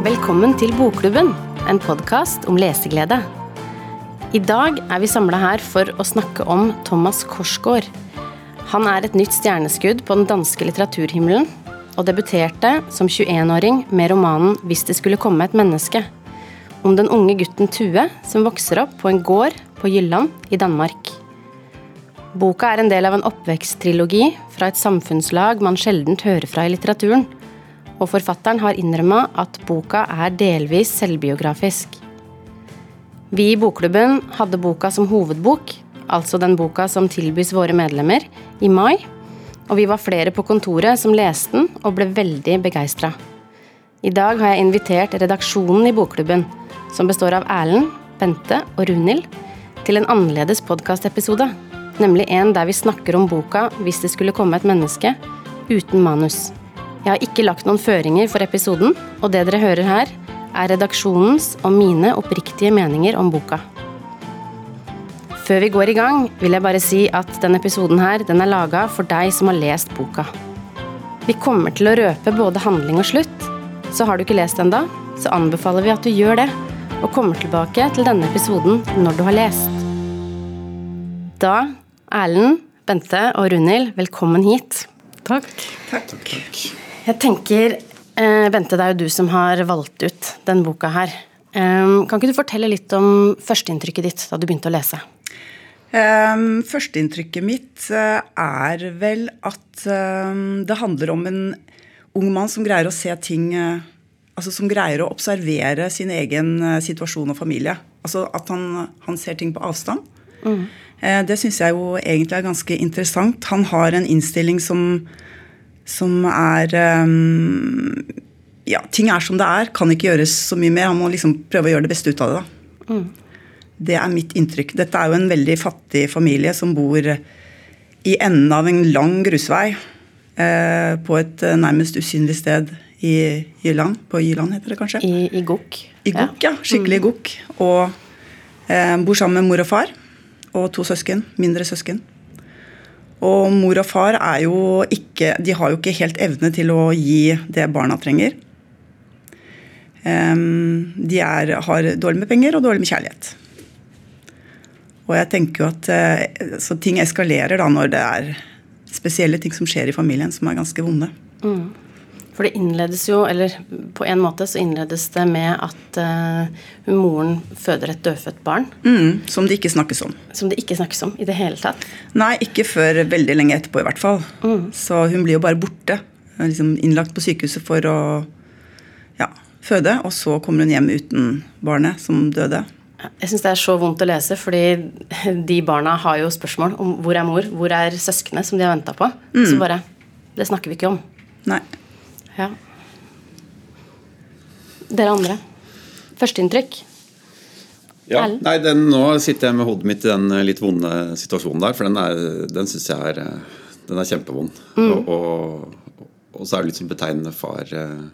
Velkommen til Bokklubben, en podkast om leseglede. I dag er vi samla her for å snakke om Thomas Korsgaard. Han er et nytt stjerneskudd på den danske litteraturhimmelen, og debuterte som 21-åring med romanen 'Hvis det skulle komme et menneske', om den unge gutten Tue som vokser opp på en gård på Jylland i Danmark. Boka er en del av en oppveksttrilogi fra et samfunnslag man sjelden hører fra i litteraturen og forfatteren har innrømma at boka er delvis selvbiografisk. Vi i Bokklubben hadde boka som hovedbok, altså den boka som tilbys våre medlemmer, i mai, og vi var flere på kontoret som leste den og ble veldig begeistra. I dag har jeg invitert redaksjonen i Bokklubben, som består av Erlend, Bente og Runhild, til en annerledes podkastepisode, nemlig en der vi snakker om boka Hvis det skulle komme et menneske, uten manus. Jeg har ikke lagt noen føringer for episoden, og det dere hører her, er redaksjonens og mine oppriktige meninger om boka. Før vi går i gang, vil jeg bare si at denne episoden her, den er laga for deg som har lest boka. Vi kommer til å røpe både handling og slutt, så har du ikke lest enda, så anbefaler vi at du gjør det, og kommer tilbake til denne episoden når du har lest. Da, Erlend, Bente og Runhild, velkommen hit. Takk. Takk. Takk. Jeg tenker, eh, Bente, det er jo du som har valgt ut den boka her. Um, kan ikke du fortelle litt om førsteinntrykket ditt da du begynte å lese? Um, førsteinntrykket mitt uh, er vel at um, det handler om en ung mann som greier å se ting uh, Altså som greier å observere sin egen uh, situasjon og familie. Altså at han, han ser ting på avstand. Mm. det syns jeg jo egentlig er ganske interessant. Han har en innstilling som som er um, Ja, ting er som det er. Kan ikke gjøres så mye mer. Han må liksom prøve å gjøre det beste ut av det. da. Mm. Det er mitt inntrykk. Dette er jo en veldig fattig familie som bor i enden av en lang grusvei eh, på et eh, nærmest usynlig sted i Jylland. På Jylland, heter det kanskje? I, i Gokk. I Gokk, ja. ja skikkelig mm. Gokk. Og eh, bor sammen med mor og far og to søsken. Mindre søsken. Og mor og far er jo ikke De har jo ikke helt evne til å gi det barna trenger. de er, har dårlig med penger og dårlig med kjærlighet. Og jeg tenker jo at eh, Så ting eskalerer da når det er spesielle ting som skjer i familien som er ganske vonde. Mm. For det innledes jo, eller på en måte så innledes det med at uh, moren føder et dødfødt barn. Mm, som det ikke snakkes om. Som det ikke snakkes om i det hele tatt? Nei, ikke før veldig lenge etterpå i hvert fall. Mm. Så hun blir jo bare borte. Liksom innlagt på sykehuset for å ja, føde, og så kommer hun hjem uten barnet som døde. Jeg syns det er så vondt å lese, fordi de barna har jo spørsmål om hvor er mor, hvor er søsknene som de har venta på. Mm. Så bare Det snakker vi ikke om. Nei. Ja. Dere andre? Førsteinntrykk? Ja, nei, den, Nå sitter jeg med hodet mitt i den eh, litt vonde situasjonen der. For den, er, den syns jeg er, eh, den er kjempevond. Mm. Og, og, og, så er det litt sånn betegnende far eh,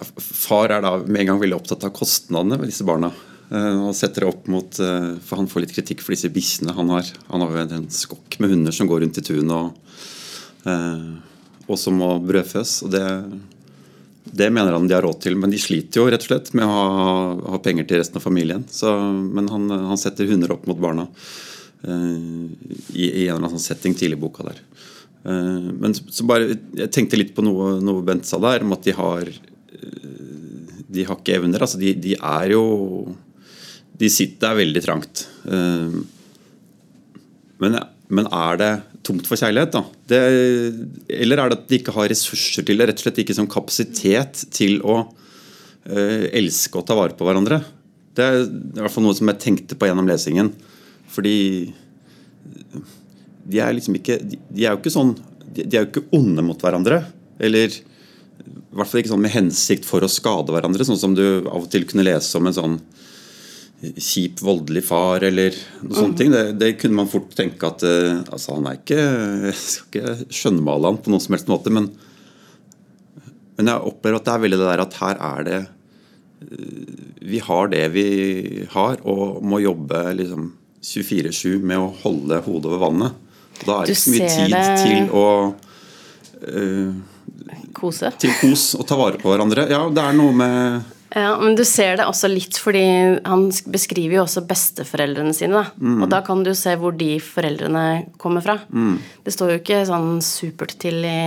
Far er da med en gang veldig opptatt av kostnadene ved disse barna. Og setter det opp mot For han får litt kritikk for disse bikkjene han har. Han har jo en skokk med hunder som går rundt i tunet og og som må brødføs. og det, det mener han de har råd til, men de sliter jo rett og slett med å ha, ha penger til resten av familien. Så, men han, han, setter hunder opp mot barna uh, i, i, en eller annen sånn setting tidlig i boka der. Uh, men så bare, jeg tenkte litt på noe, noe Bent sa der, om at de har uh, de har ikke evner. altså De, de er jo De sitter der veldig trangt. Men, men er det tomt for kjærlighet. da. Det, eller er det at de ikke har ressurser til det, rett og slett ikke som kapasitet til å uh, elske og ta vare på hverandre. Det er i hvert fall noe som jeg tenkte på gjennom lesingen. Fordi de er liksom ikke De, de er jo ikke sånn de, de, er jo ikke onde mot hverandre. Eller i hvert fall ikke sånn med hensikt for å skade hverandre, sånn som du av og til kunne lese om en sånn kjip, voldelig far eller noen sånne Mm. Det, det, kunne man fort tenke at uh, altså Han er ikke Jeg skal ikke skjønnmale han på noen som helst måte, men, men jeg opplever at det er veldig det der at her er det uh, Vi har det vi har, og må jobbe liksom 24-7 med å holde hodet over vannet. Og da er det ikke mye tid det... til å uh, kose. til kos og ta vare på hverandre. Ja, det er noe med Ja, men du ser det også litt fordi han beskriver jo også besteforeldrene sine. Da. Mm. Og da kan du se hvor de foreldrene kommer fra. Det står jo ikke sånn supert til i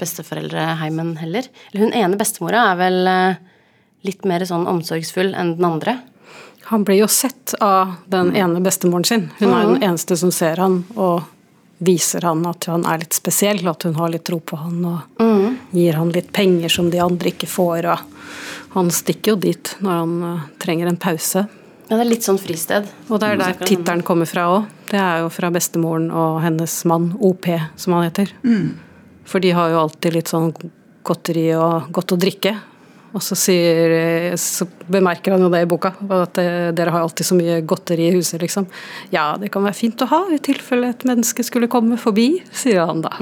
besteforeldreheimen heller. Eller hun ene bestemora er vel eh, litt mer sånn omsorgsfull enn den andre. Han blir jo sett av den ene bestemoren sin. Hun er den eneste som ser han og viser han at han er litt spesiell, at hun har litt tro på han og gir han litt penger som de andre ikke får. Og han stikker jo dit når han eh, trenger en pause. Ja, det er litt sånn fristed. Og det er der tittelen kommer fra òg. Det er jo fra bestemoren og hennes mann, OP, som han heter. For de har jo alltid litt sånn godteri og godt å drikke. Og så, sier, så bemerker han jo det i boka, at eh, dere har alltid så mye godteri i huset, liksom. Ja, det kan være fint å ha i tilfelle et menneske skulle komme forbi, sier han da.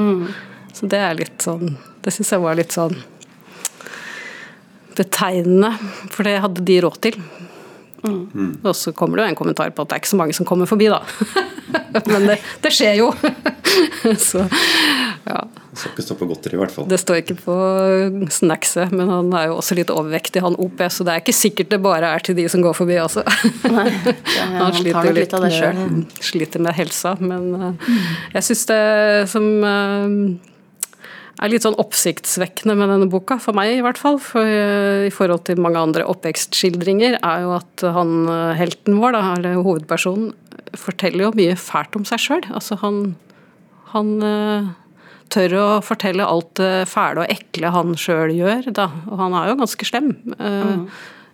Så det er litt sånn Det syns jeg var litt sånn betegnende, for det hadde de råd til. Og så kommer det jo en kommentar på at det er ikke så mange som kommer forbi, da. Men det, det skjer jo. Så ja. Skal ikke stå på godteri, i hvert fall. Det står ikke på snackset, men han er jo også litt overvektig, han OP, så det er ikke sikkert det bare er til de som går forbi, altså. Nei, det, han sliter jo litt av det sjøl. med, sliter med helsa, men eh, jeg syns det som eh, er litt sånn oppsiktsvekkende med denne boka, for meg i hvert fall, for eh, i forhold til mange andre oppvekstskildringer, er jo at han eh, helten vår, da, eller hovedpersonen, forteller jo mye fælt om seg sjøl. Altså han, han eh, tør å fortelle alt det fæle og ekle han sjøl gjør, da. Og han er jo ganske slem. Mm.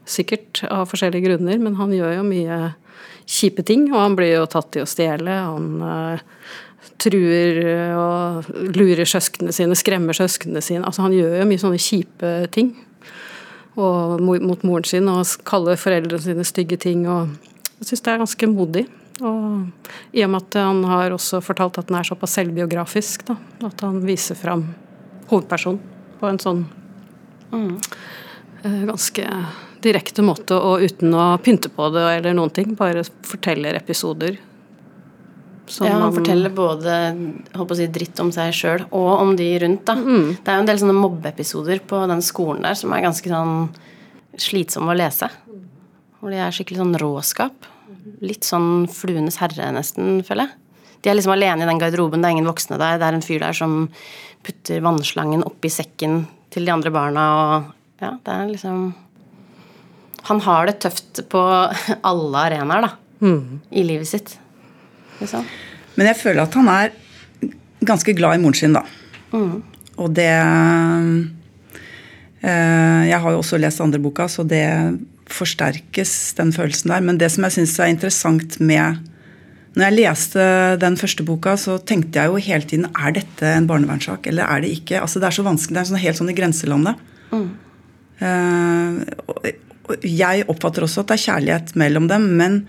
Sikkert av forskjellige grunner, men han gjør jo mye kjipe ting. Og han blir jo tatt i å stjele. Han truer og lurer søsknene sine, skremmer søsknene sine. Altså Han gjør jo mye sånne kjipe ting. Og mot moren sin, og kaller foreldrene sine stygge ting. og Jeg syns det er ganske modig. Og i og med at han har også fortalt at den er såpass selvbiografisk, da, at han viser fram hovedpersonen på en sånn mm. ganske direkte måte, og uten å pynte på det eller noen ting. Bare forteller episoder. Som Ja, han forteller både si, dritt om seg sjøl og om de rundt. Da. Det er jo en del sånne mobbeepisoder på den skolen der som er ganske sånn slitsomme å lese. Hvor de er skikkelig sånn råskap. Litt sånn fluenes herre, nesten, føler jeg. De er liksom alene i den garderoben, det er ingen voksne der. Det er en fyr der som putter vannslangen oppi sekken til de andre barna, og ja, det er liksom Han har det tøft på alle arenaer, da. I livet sitt. Liksom. Men jeg føler at han er ganske glad i moren sin, da. Og det eh, Jeg har jo også lest andre boka, så det forsterkes, den følelsen der. Men det som jeg syns er interessant med Når jeg leste den første boka, så tenkte jeg jo hele tiden er dette en barnevernssak, eller er det ikke? Altså Det er så vanskelig. Det er sånn, helt sånn i grenselandet. Mm. Uh, jeg oppfatter også at det er kjærlighet mellom dem, men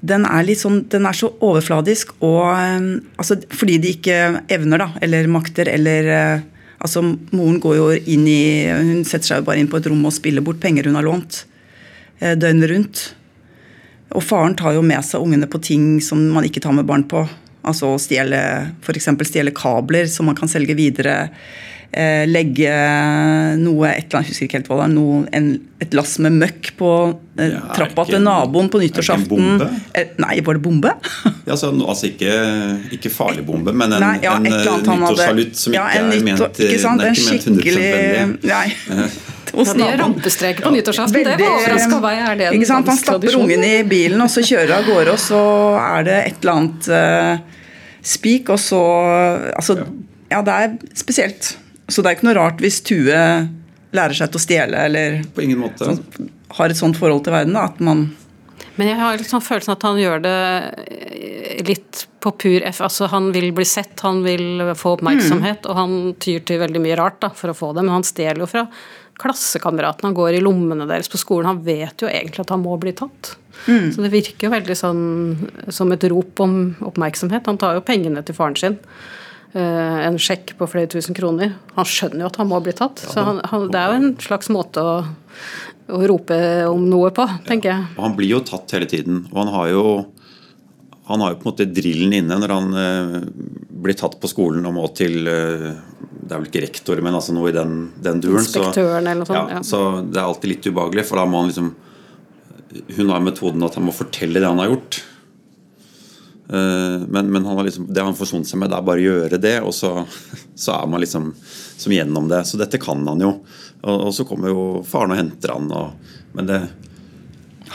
den er, litt sånn, den er så overfladisk, og, eh, altså, fordi de ikke evner, da, eller makter, eller eh, altså, Moren går jo inn i Hun setter seg jo bare inn på et rom og spiller bort penger hun har lånt, eh, døgnet rundt. Og faren tar jo med seg ungene på ting som man ikke tar med barn på. Altså å stjele f.eks. stjele kabler som man kan selge videre. Eh, legge noe et eller annet, jeg husker ikke helt hva det er, noe, en, et lass med møkk på eh, Ja, trappa til naboen på er det ikke en nyttårsaften. bombe? Eh, nei, var det bombe? Ja, så, altså ikke, ikke farlig bombe, men en, Nei, ja, en eh, nyttårssalutt som ja, ikke er ment, ikke sant? den er ikke ment 100 skikkelig. Nei. Hos Ja, naboen. rampestreker på nyttårsaften. Det var overraska meg. Er det ikke sant? Han stapper ungen i bilen, og så kjører av gårde, og så er det et eller annet uh, spik, og så Altså, ja, det er spesielt. Så det er ikke noe rart hvis Tue lærer seg til å stjele, eller På ingen måte. har et sånt forhold til verden, da, at man Men jeg har liksom følelsen at han gjør det eh, litt på pur F. Altså Han vil bli sett, han vil få oppmerksomhet, og han tyr til veldig mye rart da, for å få det. Men han stjeler jo fra klassekameratene, han går i lommene deres på skolen. Han vet jo egentlig at han må bli tatt. Så det virker jo veldig sånn som et rop om oppmerksomhet. Han tar jo pengene til faren sin. Eh, En sjekk på flere tusen kroner. Han skjønner jo at han må bli tatt. Så han, han, det er jo en slags måte å, å rope om noe på, tenker jeg. Og han blir jo tatt hele tiden. Og han har jo han har jo på en måte drillen inne når han eh, blir tatt på skolen og må til eh, Det er vel ikke rektor, men altså noe i den, den duren. Inspektøren eller noe sånt, Ja, ja. Så det er alltid litt ubehagelig, for da må han liksom Hun har metoden at han må fortelle det han har gjort. Eh, Men, men han har liksom, det han forsonet seg med, det er bare å gjøre det, og så, så er man liksom som gjennom det. Så dette kan han jo. Og, og så kommer jo faren og henter han. Og, men det,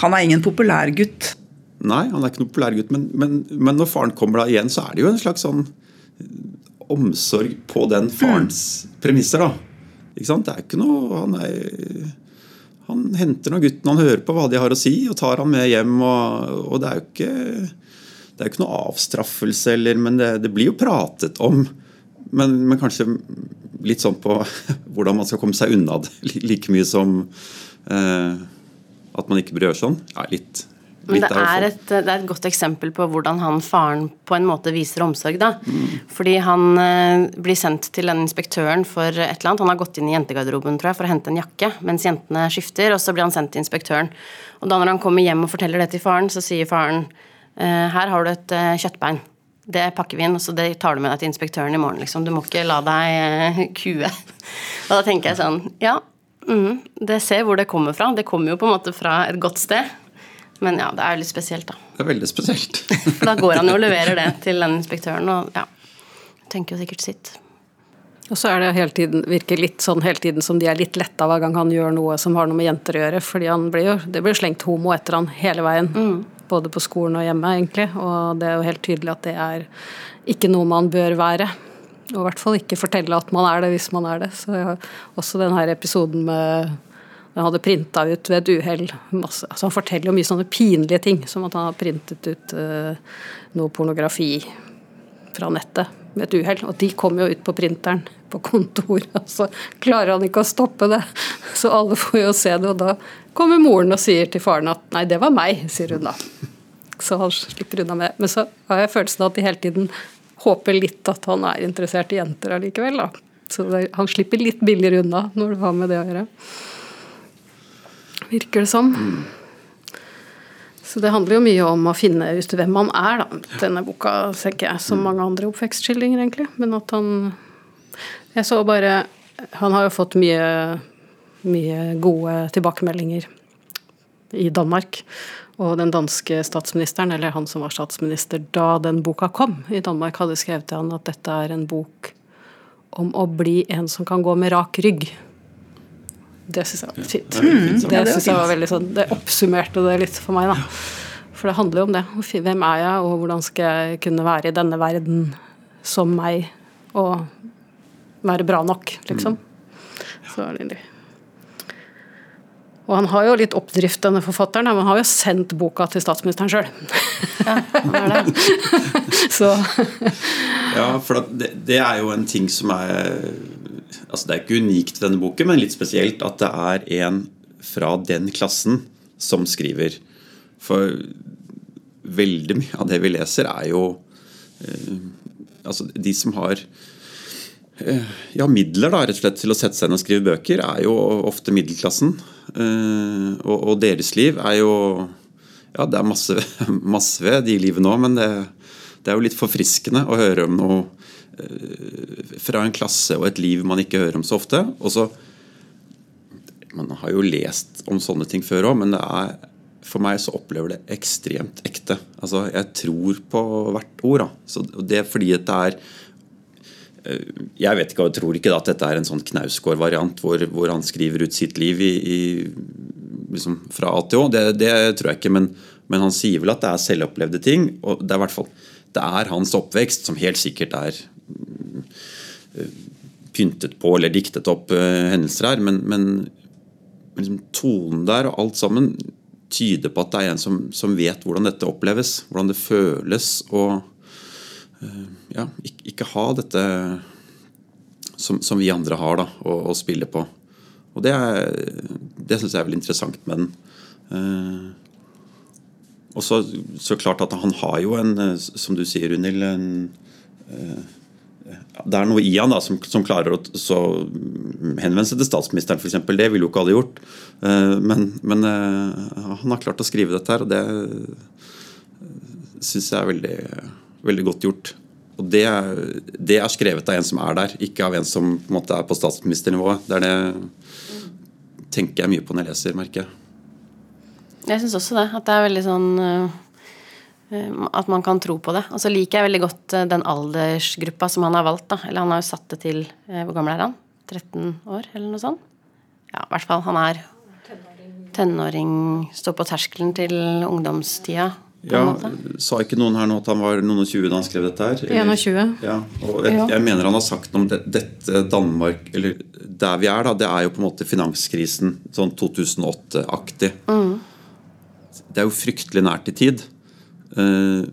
Han er ingen populær gutt. Nei, han er ikke noen populær gutt, men, men, men når faren kommer da igjen, så er det jo en slags sånn omsorg på den farens premisser, da. Ikke sant? Det er ikke noe Han, er, han henter nå gutten, han hører på hva de har å si, og tar han med hjem. Og, og det er jo ikke det er jo ikke noe avstraffelse, eller, men det, det blir jo pratet om. Men, men kanskje litt sånn på hvordan man skal komme seg unna det. Like mye som eh, at man ikke bør gjøre sånn. Ja, litt, Men det er, et, det er et godt eksempel på hvordan han faren på en måte viser omsorg, da. Fordi han eh, blir sendt til den inspektøren for et eller annet. Han har gått inn i jentegarderoben, tror jeg, for å hente en jakke, mens jentene skifter, og så blir han sendt til inspektøren. Og da når han kommer hjem og forteller det til faren, så sier faren her har du et eh, kjøttbein. Det pakker vi inn, og så det tar du med deg til inspektøren i morgen, liksom. Du må ikke la deg eh, kue. Og da tenker jeg sånn, ja, mm, det ser hvor det kommer fra. Det kommer jo på en måte fra et godt sted. Men ja, det er jo litt spesielt, da. Det er veldig spesielt. For da går han jo og leverer det til den inspektøren, og ja. Tenker jo sikkert sitt. Og så er det hele tiden, virker litt sånn hele tiden som de er litt letta hver gang han gjør noe som har noe med jenter å gjøre. fordi han blir jo, det blir slengt homo etter han hele veien. Både på skolen og hjemme, egentlig. Og det er jo helt tydelig at det er ikke noe man bør være. Og i hvert fall ikke fortelle at man er det hvis man er det. Så jeg, også den her episoden med han hadde printa ut ved et uhell masse altså Han forteller jo mye sånne pinlige ting, som at han har printet ut uh, noe pornografi fra nettet med et uhell. Og de kommer jo ut på printeren på kontoret, og så klarer han ikke å stoppe det. Så alle får jo se det, og da kommer moren og sier til faren at 'nei, det var meg', sier hun da. Så han slipper unna med Men så har jeg følelsen av at de hele tiden håper litt at han er interessert i jenter allikevel, da. Så det, han slipper litt billigere unna når det har med det å gjøre. Virker det som. Så det handler jo mye om å finne ut hvem man er, da. Denne boka, tenker jeg, som mange andre oppvekstskildringer, egentlig. Men at han Jeg så bare Han har jo fått mye, mye gode tilbakemeldinger i Danmark. Og den danske statsministeren, eller han som var statsminister da den boka kom i Danmark, hadde skrevet til han at dette er en bok om å bli en som kan gå med rak rygg. Det syns jeg var fint. det er fint. Det Ja, synes jeg var veldig sånn Det oppsummerte det litt for meg, da. For det handler jo om det. Hvem er jeg, og hvordan skal jeg kunne være i denne verden som meg, og være bra nok, liksom. Så er det og han har jo litt oppdrift, denne forfatteren. Men han har jo sendt boka til statsministeren sjøl. Så Ja, for det, det er jo en ting som er Altså Det er ikke unikt i denne boken, men litt spesielt at det er en fra den klassen som skriver. For veldig mye av det vi leser, er jo eh, Altså de som har eh, ja, midler da, rett og slett til å sette seg ned og skrive bøker, er jo ofte middelklassen. Eh, og, og deres liv er jo Ja, det er masse, masse ved de livene òg, men det, det er jo litt forfriskende å høre om noe fra en klasse og et liv man ikke hører om så ofte. Og så Man har jo lest om sånne ting før òg, men det er for meg så opplever det ekstremt ekte. Altså, Jeg tror på hvert ord. da. Så det er fordi at det er jeg vet ikke, jeg tror ikke da at dette er en sånn Knausgård-variant hvor, hvor han skriver ut sitt liv i, i, liksom fra A til Å. Det, det tror jeg ikke, men, men, han sier vel at det er selvopplevde ting. og Det er det er hans oppvekst som helt sikkert er pyntet på eller diktet opp uh, hendelser her, men, men liksom, tonen der og alt sammen tyder på at det er en som, som vet hvordan dette oppleves, hvordan det føles. og ja, ikke, ha dette som, som, vi andre har da, å, å spille på. Og det, er, det syns jeg er veldig interessant med den. Eh, og så, så klart at han har jo en, som du sier, Unhild, en, eh, Det er noe i han da, som, som klarer å så, henvende seg til statsministeren, f.eks. Det ville jo ikke alle gjort. Eh, men, men eh, han har klart å skrive dette her, og det syns jeg er veldig veldig godt gjort. og det det er, skrevet av en som er der, ikke av en som på en måte er på statsministernivået. Det er det tenker jeg mye på når jeg leser, merker jeg. Jeg syns også det. At det er veldig sånn At man kan tro på det. Og så liker jeg veldig godt uh, den aldersgruppa som han har valgt. da. Eller han har jo satt det til uh, Hvor gammel er han? 13 år, eller noe sånt? Ja, i hvert fall. Han er tenåring, står på terskelen til ungdomstida. Ja, Sa ikke noen her nå at han var noen og tjue da han skrev dette her? 21. Ja, og jeg, jeg, mener han har sagt noe om det, dette Danmark Eller der vi er, da, det er jo på en måte finanskrisen. Sånn 2008-aktig. Mm. Det er jo fryktelig nært i tid. Uh,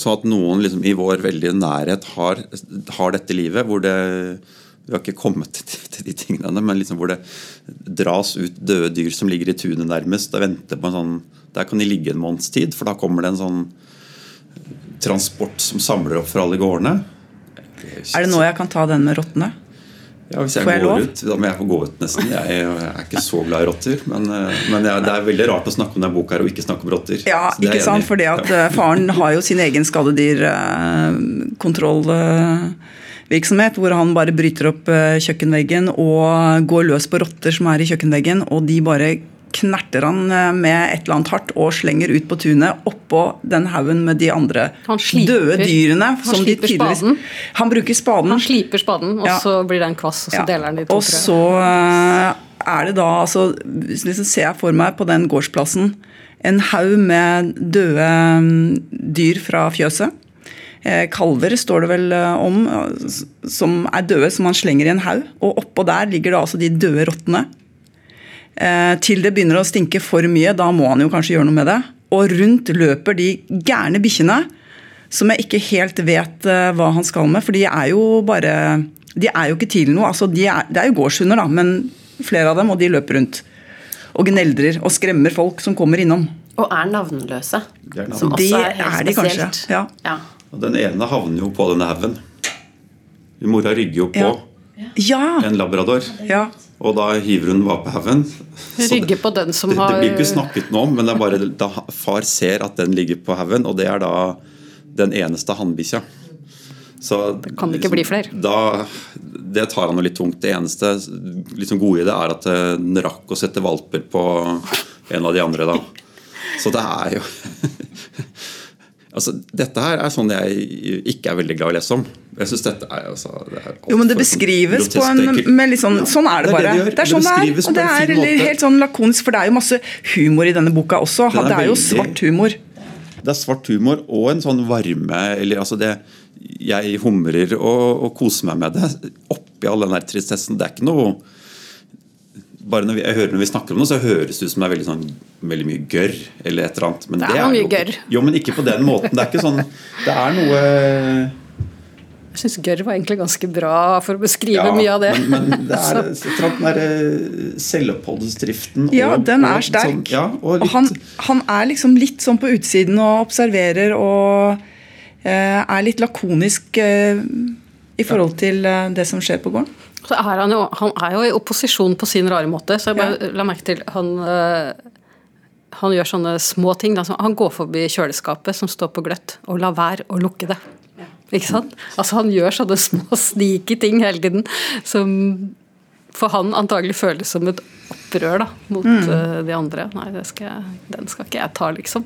så at noen liksom i vår veldige nærhet har, har dette livet, hvor det vi har ikke kommet til, de tingene men liksom hvor det dras ut døde dyr som ligger i tunet nærmest og venter på en sånn Der kan de ligge en måneds tid, for da kommer det en sånn transport som samler opp for alle gårdene. Er det nå jeg kan ta den med rottene? Ja, Hvis jeg, jeg går lov? ut, da må jeg få gå ut, nesten. Jeg, jeg er ikke så glad i rotter. Men, eh, men jeg, det er veldig rart å snakke om denne boka her og ikke snakke om rotter. Ja, ikke sant, fordi at. Eh, faren har jo sin egen skadedyrkontrollvirksomhet, hvor han bare bryter opp eh, kjøkkenveggen og går løs på rotter som er i kjøkkenveggen, og de bare knerter han eh, med et eller annet hardt og slenger ut på tunet oppå den haugen med de andre døde dyrene. Han sliper spaden. Han bruker spaden. Han sliper spaden, og ja. så blir det en kvass, og så ja. deler han de to. Og så eh, er det da altså liksom ser jeg for meg på den gårdsplassen en haug med døde mm, dyr fra fjøset. Eh, kalver står det vel om, som er døde, som han slenger i en haug. Og oppå der ligger det altså de døde rottene. Eh, til det begynner å stinke for mye. Da må han jo kanskje gjøre noe med det. Og rundt løper de gærne bikkjene som jeg ikke helt vet eh, hva han skal med. For de er jo bare De er jo ikke til noe. Altså, de er, det er jo gårdshunder, da, men flere av dem, og de løper rundt. Og gneldrer og skremmer folk som kommer innom. Og er navnløse. De er, som også er helt er de spesielt. Kanskje, ja. ja. Og den ene havner jo på denne haugen. Mora rygger jo på ja. en labrador. Ja. Og da hiver hun vapehaven. Rygge på den som det, har Det blir ikke snakket noe om, men det er bare da far ser at den ligger på haugen, og det er da den eneste hannbikkja. Så det kan ikke bli flere. Da, det tar han jo litt tungt. Det eneste liksom gode i det er at den rakk å sette valper på en av de andre, da. Så det er jo Altså, dette her er sånn jeg ikke er veldig glad i å lese om. Jeg synes dette er, altså, det er Jo, men det beskrives på en med litt sånn, Sånn er det, bare. Det er, det, det er sånn det er. Og det er helt sånn lakonisk, for det er jo masse humor i denne boka også. Det er jo svart humor. Det er svart humor og en sånn varme eller altså det Jeg humrer og, og koser meg med det oppi all den der tristessen. Det er ikke noe bare når vi, jeg hører når vi snakker om det, så høres det ut som det er veldig, sånn, veldig mye gørr. eller et eller annet. Men det er, det er mye gørr. Jo, men ikke på den måten. Det er ikke sånn Det er noe Jeg syns gørr var egentlig ganske bra for å beskrive ja, mye av det. Men, men det er den der eh, selvoppholdsdriften Ja, og, den er sterk. Sånn, ja, og, og han, han, er liksom litt sånn på utsiden og observerer og eh, er litt lakonisk eh, i forhold til eh, det som skjer på gården. Så er han, jo, han er jo i opposisjon på sin rare måte. så jeg bare ja. la merke til han, uh, han gjør sånne små ting. Da, han går forbi kjøleskapet som står på gløtt, og lar være å lukke det. Ja. Ikke sant? Altså Han gjør sånne små sneaky ting hele tiden som for han antagelig føles som et opprør da, mot mm. uh, de andre. Nei, skal den skal ikke jeg ta, liksom.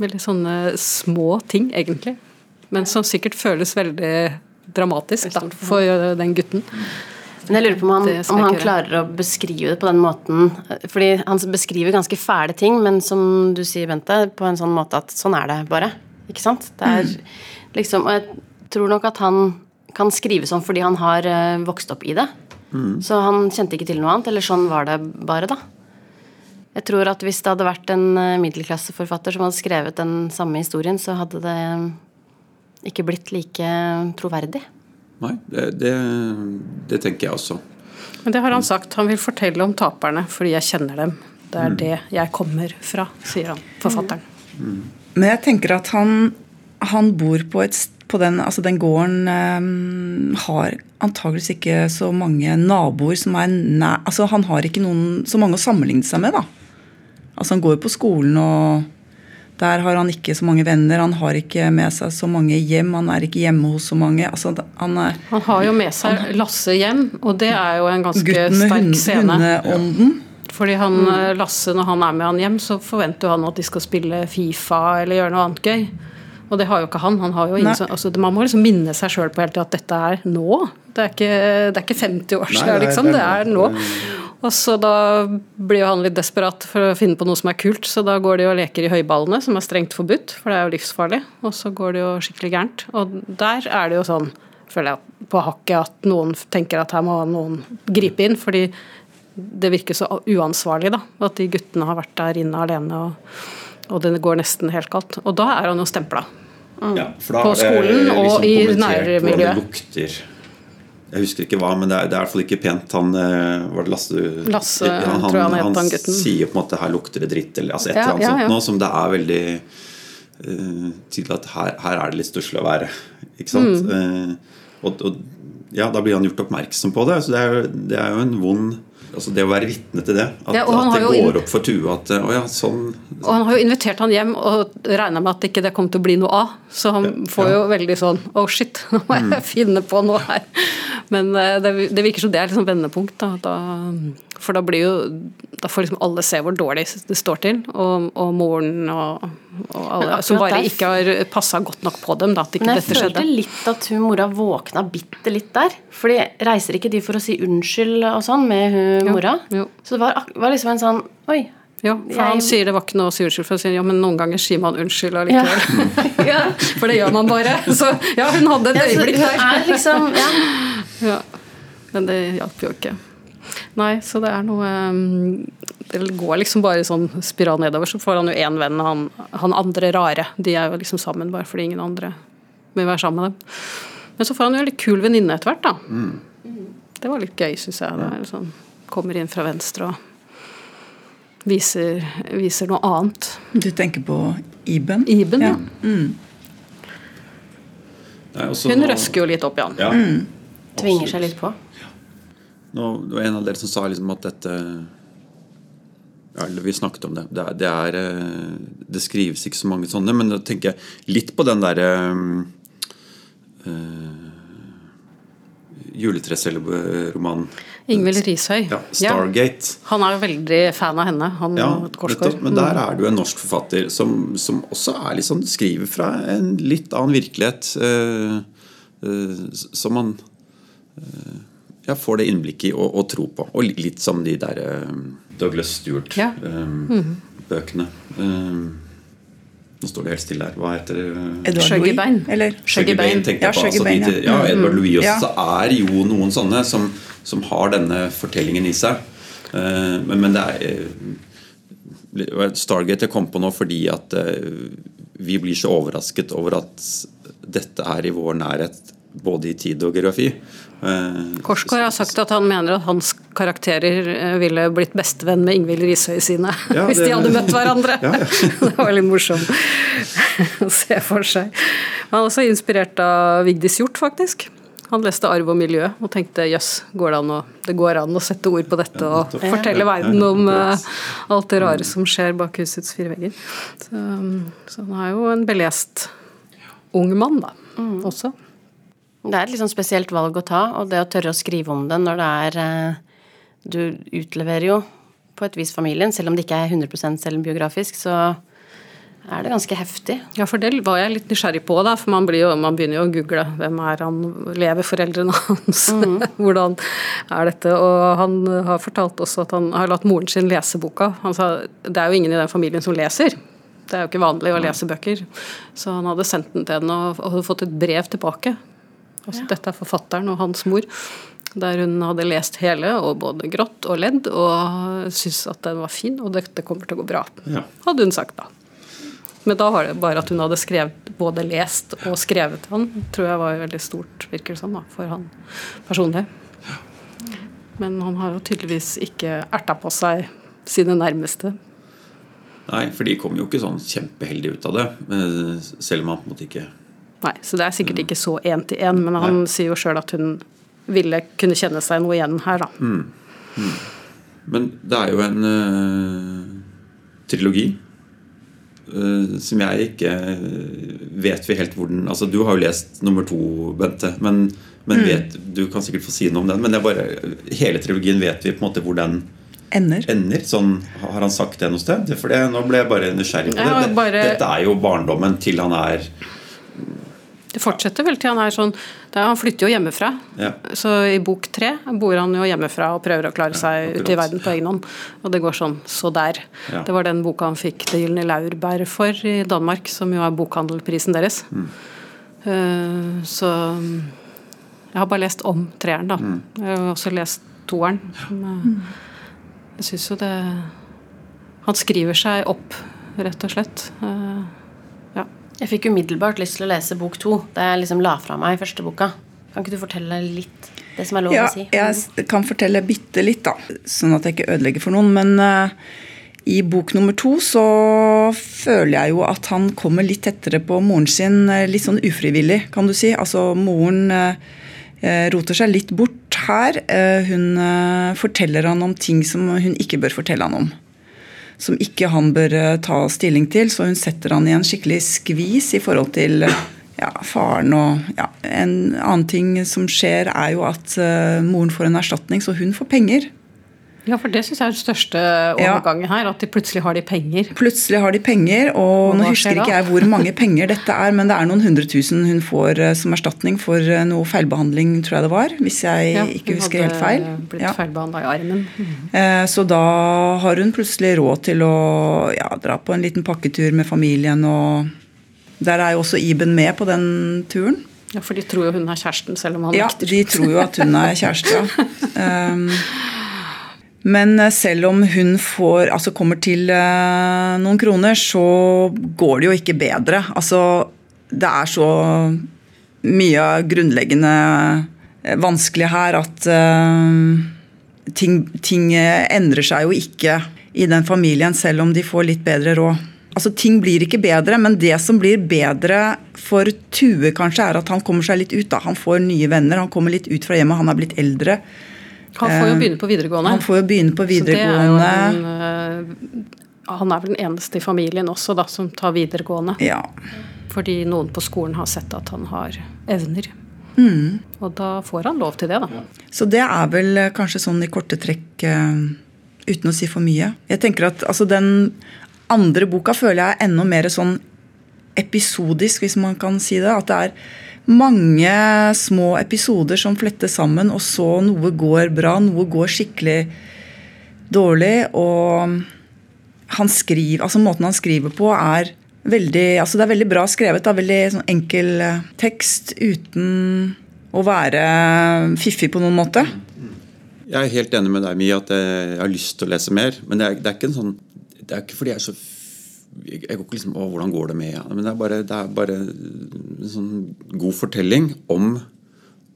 Veldig sånne små ting, egentlig. Men som sikkert føles veldig dramatisk da, for den gutten. Men jeg lurer på om han, om han, klarer å beskrive det på den måten. Fordi han beskriver ganske fæle ting, men som du sier, Bente, på en sånn måte at sånn er det bare. Ikke sant? Det er mm. liksom Og jeg tror nok at han kan skrive sånn fordi han har uh, vokst opp i det. Mm. Så han kjente ikke til noe annet. Eller sånn var det bare, da. Jeg tror at hvis det hadde vært en middelklasseforfatter som hadde skrevet den samme historien, så hadde det ikke blitt like troverdig. Nei, det, det, det, tenker jeg også. Men det har han sagt. Han vil fortelle om taperne fordi jeg kjenner dem. Det er mm. det jeg kommer fra, sier han, forfatteren. Mm. Men jeg tenker at han, han bor på, et, på den, altså den gården um, har antageligvis ikke så mange naboer som er nær altså Han har ikke noen, så mange å sammenligne seg med, da. Altså Han går på skolen og Der har han ikke så mange venner, han har ikke med seg så mange hjem, han er ikke hjemme hos så mange. Altså, han, er, han har jo med seg Lasse hjem, og det er jo en ganske gutten sterk hund, scene. hundeånden. Fordi han, Lasse, når han er med han hjem, så forventer han at de skal spille Fifa eller gjøre noe annet gøy. Og det har jo ikke han. han har jo ingen sånn, altså, man må liksom minne seg sjøl på hele tida at dette er nå. Det er ikke, det er ikke 50 år siden, liksom. Det er er nå. Og så da blir jo han litt desperat for å finne på noe som er kult, så da går de og leker i høyballene, som er strengt forbudt, for det er jo livsfarlig. Og så går det jo skikkelig gærent. Og der er det jo sånn, føler jeg, på hakket at noen tenker at her må noen gripe inn, fordi det virker så uansvarlig, da. At de guttene har vært der inne alene, og, og det går nesten helt galt. Og da er han jo stempla. Ja, for da På er det skolen og i nærmiljøet. det lukter. Jeg husker ikke hva, men det er, det er i hvert fall ikke pent. Han eh, var det Lasse, Lasse, tror jeg han han gutten. sier på en måte 'her lukter det dritt', eller altså et Ja, eller annet ja, sånt ja. nå, som det er veldig uh, tydelig at her, her er det litt stusslig å være. Ikke sant? Mm. Uh, og, og ja, da blir han gjort oppmerksom på det. Så det er det er jo en vond altså Det å være vitne til det. At, Ja, at det går opp for Tue at Å ja, sånn Og han har jo invitert han hjem og regna med at ikke det kom til å bli noe av. Så han Ja, får jo veldig sånn Å, shit, nå må jeg finne på noe her. Men eh, det, det virker som det er liksom vendepunkt. Da. Da, for da blir jo Da får liksom alle se hvor dårlig det står til. Og, og moren og, og alle som bare ikke har passa godt nok på dem. Da, at ikke Men jeg dette følte litt at hun mora våkna bitte litt der. Fordi reiser ikke de for å si unnskyld og sånn med hun Jo, mora? jo. Så det var, var liksom en sånn Oi. Ja, for han sier det var ikke noe å si unnskyld for. Han sier ja, men noen ganger sier man unnskyld allikevel. ja. For det gjør man bare. Så ja, hun hadde et øyeblikk der. Ja, liksom ja. Ja, men det hjalp jo ikke. Nei, så det er noe um, Det går liksom bare sånn spiral nedover. Så får han jo én venn, han, han andre rare. De er jo liksom sammen bare fordi ingen andre vil være sammen med dem. Men så får han jo en litt kul venninne etter hvert, da. Det var litt gøy, syns jeg. Det er sånn, kommer inn fra venstre og viser, viser noe annet. Du tenker på Iben? Iben, ja. ja. Mm. Nei, Hun røsker jo litt opp i han. Ja. Tvinger seg litt på. Nå, det var en av dere som sa liksom at dette ja, Vi snakket om det. Det er, det, er, eh, det skrives ikke så mange sånne, men da tenker jeg litt på den derre uh, Juletreselgerromanen. Ingvild Rishøi. Ja, Stargate. Han er jo veldig fan av henne, han Ja, nettopp. Men der er du en norsk forfatter som, som også er sånn, skriver fra en litt annen virkelighet. Øh, øh, som man ja, får det innblikk i og, og tro på. Og litt som de der eh, Douglas Ja. Stewart-bøkene. nå står det helt stille her. Hva heter det? Skjøggebein. Skjøgge Louis, bein. Eller? Skjøgge tenkte Ja, jeg på. Altså, de, ja. ja, Edvard Louis også. Ja. Så er jo noen sånne som, som har denne fortellingen i seg. Uh, men, men det er uh, Stargate jeg kom på nå fordi at uh, vi blir så overrasket over at dette er i vår nærhet både i tid og geografi. Eh, Korsgaard har sagt at han mener at hans karakterer eh, ville blitt bestevenn med Ingvild Rishøi sine Ja, hvis de hadde møtt hverandre. Ja, ja. det var veldig morsomt å se for seg. Han er også inspirert av Vigdis Hjorth, faktisk. Han leste 'Arv og miljø' og tenkte jøss, går det, an å, det går an å sette ord på dette og fortelle verden om eh, alt det rare som skjer bak husets fire vegger. Så, så han er jo en belest ung mann, da, Mm. også. Det er et litt sånn spesielt valg å ta, og det å tørre å skrive om det når det er eh, Du utleverer jo på et vis familien, selv om det ikke er 100% selvbiografisk, så er det ganske heftig. Ja, for det var jeg litt nysgjerrig på, da, for man, blir jo, man begynner jo å google hvem er han, lever foreldrene hans, hvordan er dette? Og han har fortalt også at han har latt moren sin lese boka. Han sa det er jo ingen i den familien som leser. Det er jo ikke vanlig å lese bøker. Så han hadde sendt den til henne og, og fått et brev tilbake. Altså, Dette er forfatteren og hans mor. Der hun hadde lest hele, og både grått og ledd, og syntes at den var fin, og dette kommer til å gå bra. Ja. Hadde hun sagt da. Men da var det bare at hun hadde skrevet, både lest og skrevet han, tror jeg var veldig stort, virker det som, da, for han personlig. Men han har jo tydeligvis ikke erta på seg sine nærmeste. Nei, for de kom jo ikke sånn kjempeheldig ut av det. eh, Selv om han på en måte ikke Nei, Så det er sikkert ikke så én til én, men han sier jo sjøl at hun ville kunne kjenne seg noe igjen her, da. Men det er jo en uh, trilogi uh, som jeg ikke vet vi helt hvor den Altså, du har jo lest nummer to, Bente. Men, men vet, du kan sikkert få si noe om den. Men er bare, hele trilogien vet vi på en måte hvor den Ender. ender. Sånn, har han sagt det noe sted? For det, nå ble jeg bare nysgjerrig på det. Ja, det. bare- Dette er jo barndommen til han er Det fortsetter vel til han er sånn er, Han flytter jo hjemmefra. Ja. Så i bok tre bor han jo hjemmefra og prøver å klare seg ja, ute i verden på egen hånd. Og det går sånn så der. Ja. Det var den boka han fikk Det gylne laurbær for i Danmark, som jo er bokhandelprisen deres. Mm. Eh, så jeg har bare lest om treeren, da. Mm. Jeg har også lest toeren. som, eh, Jeg syns jo det Han skriver seg opp, rett og slett. Eh, ja. Jeg fikk umiddelbart lyst til å lese bok to da jeg liksom la fra meg første boka. Kan ikke du fortelle litt det som er lov Ja, å si? jeg kan fortelle bitte litt, da. Sånn at jeg ikke ødelegger for noen. Men uh, i bok nummer to så føler jeg jo at han kommer litt tettere på moren sin, eh, litt sånn ufrivillig, kan du si. Altså moren eh, roter seg litt bort her. Hun forteller han om ting som hun ikke bør fortelle han om. Som ikke han bør eh, ta stilling til, så hun setter han i en skikkelig skvis i forhold til ja, faren og ja, En annen ting som skjer, er jo at eh, moren får en erstatning, så hun får penger. Ja, for det syns jeg er den største Ja. overgangen her. At de plutselig har de penger. Plutselig har de penger, og Og nå husker ikke jeg hvor mange penger dette er, men det er noen hundre tusen hun får eh, som erstatning for eh, noe feilbehandling, tror jeg det var. Hvis jeg Ja, ikke husker helt feil. hadde blitt Ja. i armen. Eh, Så da har hun plutselig råd til å ja, dra på en liten pakketur med familien. og Der er jo også Iben med på den turen. Ja, For de tror jo hun er kjæresten, selv om han Ja, nekter. de tror jo at hun er kjæreste, ja. Um, men eh, selv om hun får, altså kommer til eh, noen kroner, så går det jo ikke bedre. Altså, det er så mye grunnleggende eh, vanskelig her at ting, ting endrer seg jo ikke i den familien, selv om de får litt bedre råd. Altså, Ting blir ikke bedre, men det som blir bedre for Tue, kanskje, er at han kommer seg litt ut. da. Han får nye venner, han kommer litt ut fra hjemmet, han er blitt eldre. Han får jo begynne på videregående. Han får jo begynne på det er videregående. en, eh, han er vel den eneste i familien også da, som tar videregående. Ja. Fordi noen på skolen har sett at han har evner. Mm. Og da får han lov til det, da. Så det er vel eh, kanskje sånn i korte trekk, eh, uten å si for mye. Jeg tenker at altså, Den andre boka føler jeg er enda mer sånn episodisk, hvis man kan si det. At det er mange små episoder som flettes sammen, og så noe går bra, noe går skikkelig dårlig. Og han skriver, altså måten han skriver på, er veldig altså Det er veldig bra skrevet. Er veldig sånn enkel eh, tekst uten å være fiffig på noen måte. Jeg er helt enig med deg, Mia, at jeg har lyst til å lese mer. Men det er, det er ikke en sånn Det er ikke fordi jeg er så Jeg går ikke liksom Å, hvordan går det med ja. Men det er bare, det er bare en sånn god fortelling om,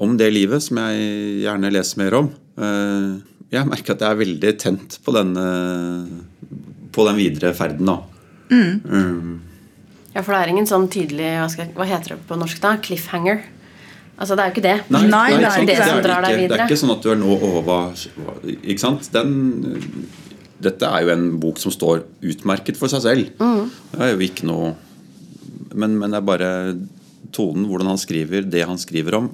om det livet som jeg gjerne leser mer om. Eh, Jeg merker at jeg er veldig tent på den, på den videre ferden, da. Mm. Ja, for det er ingen sånn tydelig Hva, skal, hva heter det på norsk, da? Cliffhanger. Altså, det er jo ikke det. Nei, det er det er ikke det er ikke, Det er ikke sånn at du er nå hva, Ikke sant? Den, dette er jo en bok som står utmerket for seg selv. Mm. Det er jo ikke noe men, men det er bare tonen, hvordan han skriver, det han skriver om,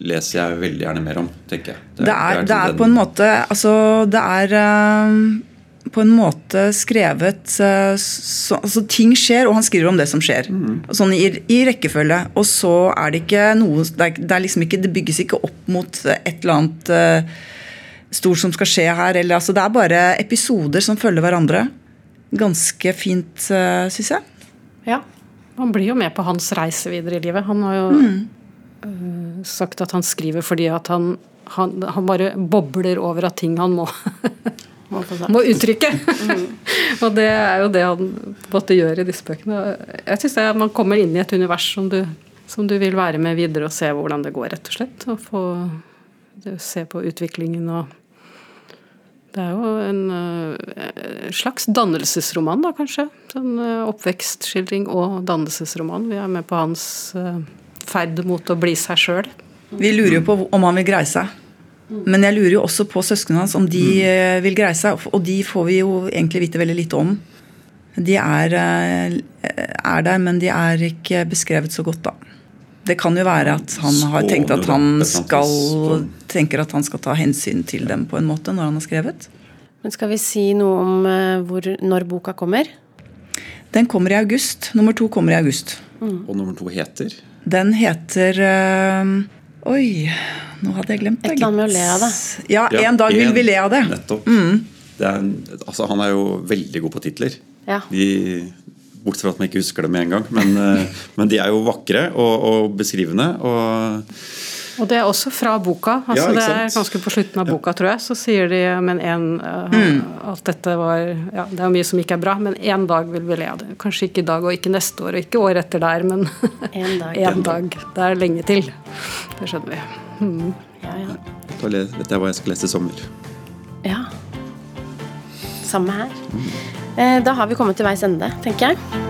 leser jeg veldig gjerne mer om, tenker jeg. Det er, det er den- på en måte Altså, det er eh, på en måte skrevet eh, så, altså Ting skjer, og han skriver om det som skjer. Sånn i, i rekkefølge. Og så er det ikke noe Det, er, det, er liksom ikke, det bygges ikke opp mot et eller annet eh, stort som skal skje her. Eller, altså, det er bare episoder som følger hverandre. Ganske fint, uh, syns jeg. Ja. Han blir jo med på hans reise videre i livet. Han har jo Mm. uh, sagt at han skriver fordi at han, han, han bare bobler over av ting han må, Må må uttrykke. Mm. og det er jo det han på gjøre i disse bøkene. Jeg er, Man kommer inn i et univers som du, som du vil være med videre og se hvordan det går, rett og slett. Og få se på utviklingen og det er jo en øh, slags dannelsesroman, da, kanskje. Sånn øh, oppvekstskildring og dannelsesroman. Vi er med på hans øh, ferd mot å bli seg sjøl. Vi lurer jo på om han vil greie seg. Men jeg lurer jo også på søsknene hans om de eh, vil greie seg. Og de får vi jo egentlig vite veldig lite om. De er, eh, er der, men de er ikke beskrevet så godt, da. Det kan jo være at han har tenkt at han skal tenker at han skal ta hensyn til dem på en måte når han har skrevet. Men skal vi si noe om eh, hvor, når boka kommer? Den kommer i august. Nummer to kommer i august. Mm. Og nummer to heter? Den heter øh, Oi, nå hadde jeg glemt det. Et eller annet med å le av det. Ja, ja En dag en, vil vi le av det. Nettopp. Mm. det er, altså, han er jo veldig god på titler. Ja. De Bortsett fra at man ikke husker det med en gang. Men, eh, men de er jo vakre og, og beskrivende. Og, og det er også fra boka. altså ja, Det er ganske på slutten av boka, tror jeg. Så sier de men en, uh, mm. at dette var ja, Det er mye som ikke er bra, men én dag vil vi le av det. Kanskje ikke i dag og ikke neste år og ikke år etter der, men én dag. en dag. Det er lenge til. Det skjønner vi. Mm. Ja, ja. Dette er hva jeg skal lese i sommer. Ja. Samme her. Mm. Eh, da har vi kommet til veis ende, tenker jeg.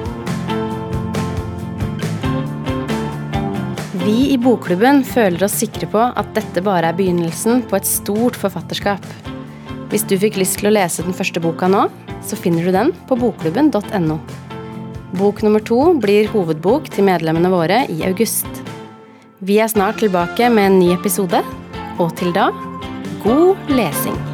Vi i Bokklubben føler oss sikre på at dette bare er begynnelsen på et stort forfatterskap. Hvis du fikk lyst til å lese den første boka nå, så finner du den på bokklubben.no. Bok nummer to blir hovedbok til medlemmene våre i august. Vi er snart tilbake med en ny episode, og til da god lesing.